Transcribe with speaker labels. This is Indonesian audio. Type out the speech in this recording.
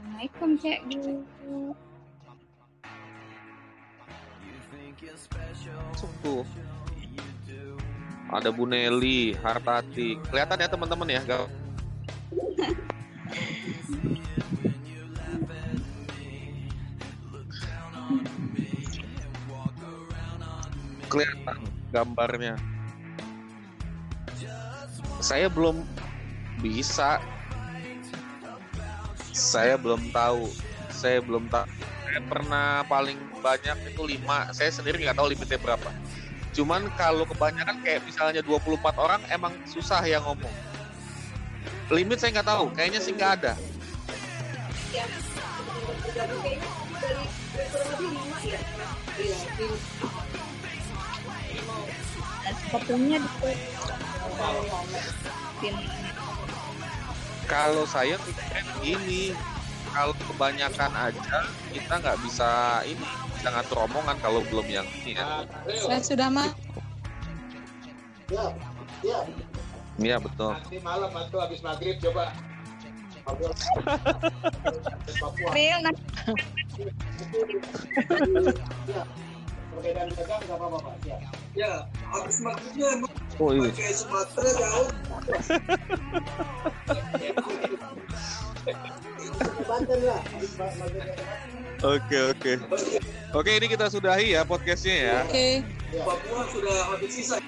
Speaker 1: Assalamualaikum Cek Guru.
Speaker 2: Tuh. Ada Bu Nelly, Hartati. Kelihatan ya teman-teman ya, Gal? Kelihatan gambarnya. Saya belum bisa. Saya belum tahu. Saya belum tahu. Saya pernah paling banyak itu 5. Saya sendiri nggak tahu limitnya berapa. Cuman kalau kebanyakan kayak misalnya 24 orang emang susah yang ngomong. Limit saya nggak tahu, kayaknya sih nggak ada.
Speaker 3: Ya, dari dari
Speaker 2: Kalau saya mikirnya gini, kalau kebanyakan aja kita nggak bisa ini bisa ngatur omongan kalau belum yang ini ya.
Speaker 4: Saya sudah mah.
Speaker 5: Ya, ya.
Speaker 2: Iya betul.
Speaker 5: Nanti malam atau habis maghrib coba.
Speaker 1: Real nanti
Speaker 5: Ya. Perbedaan dagang nggak apa-apa, Pak. Ya.
Speaker 6: Ya, habis maghribnya emang
Speaker 2: Oh iya.
Speaker 6: kayak Sumatera jauh.
Speaker 2: Oke oke. Oke ini kita sudahi ya podcastnya ya.
Speaker 4: Oke.
Speaker 6: Papua sudah habis sisa.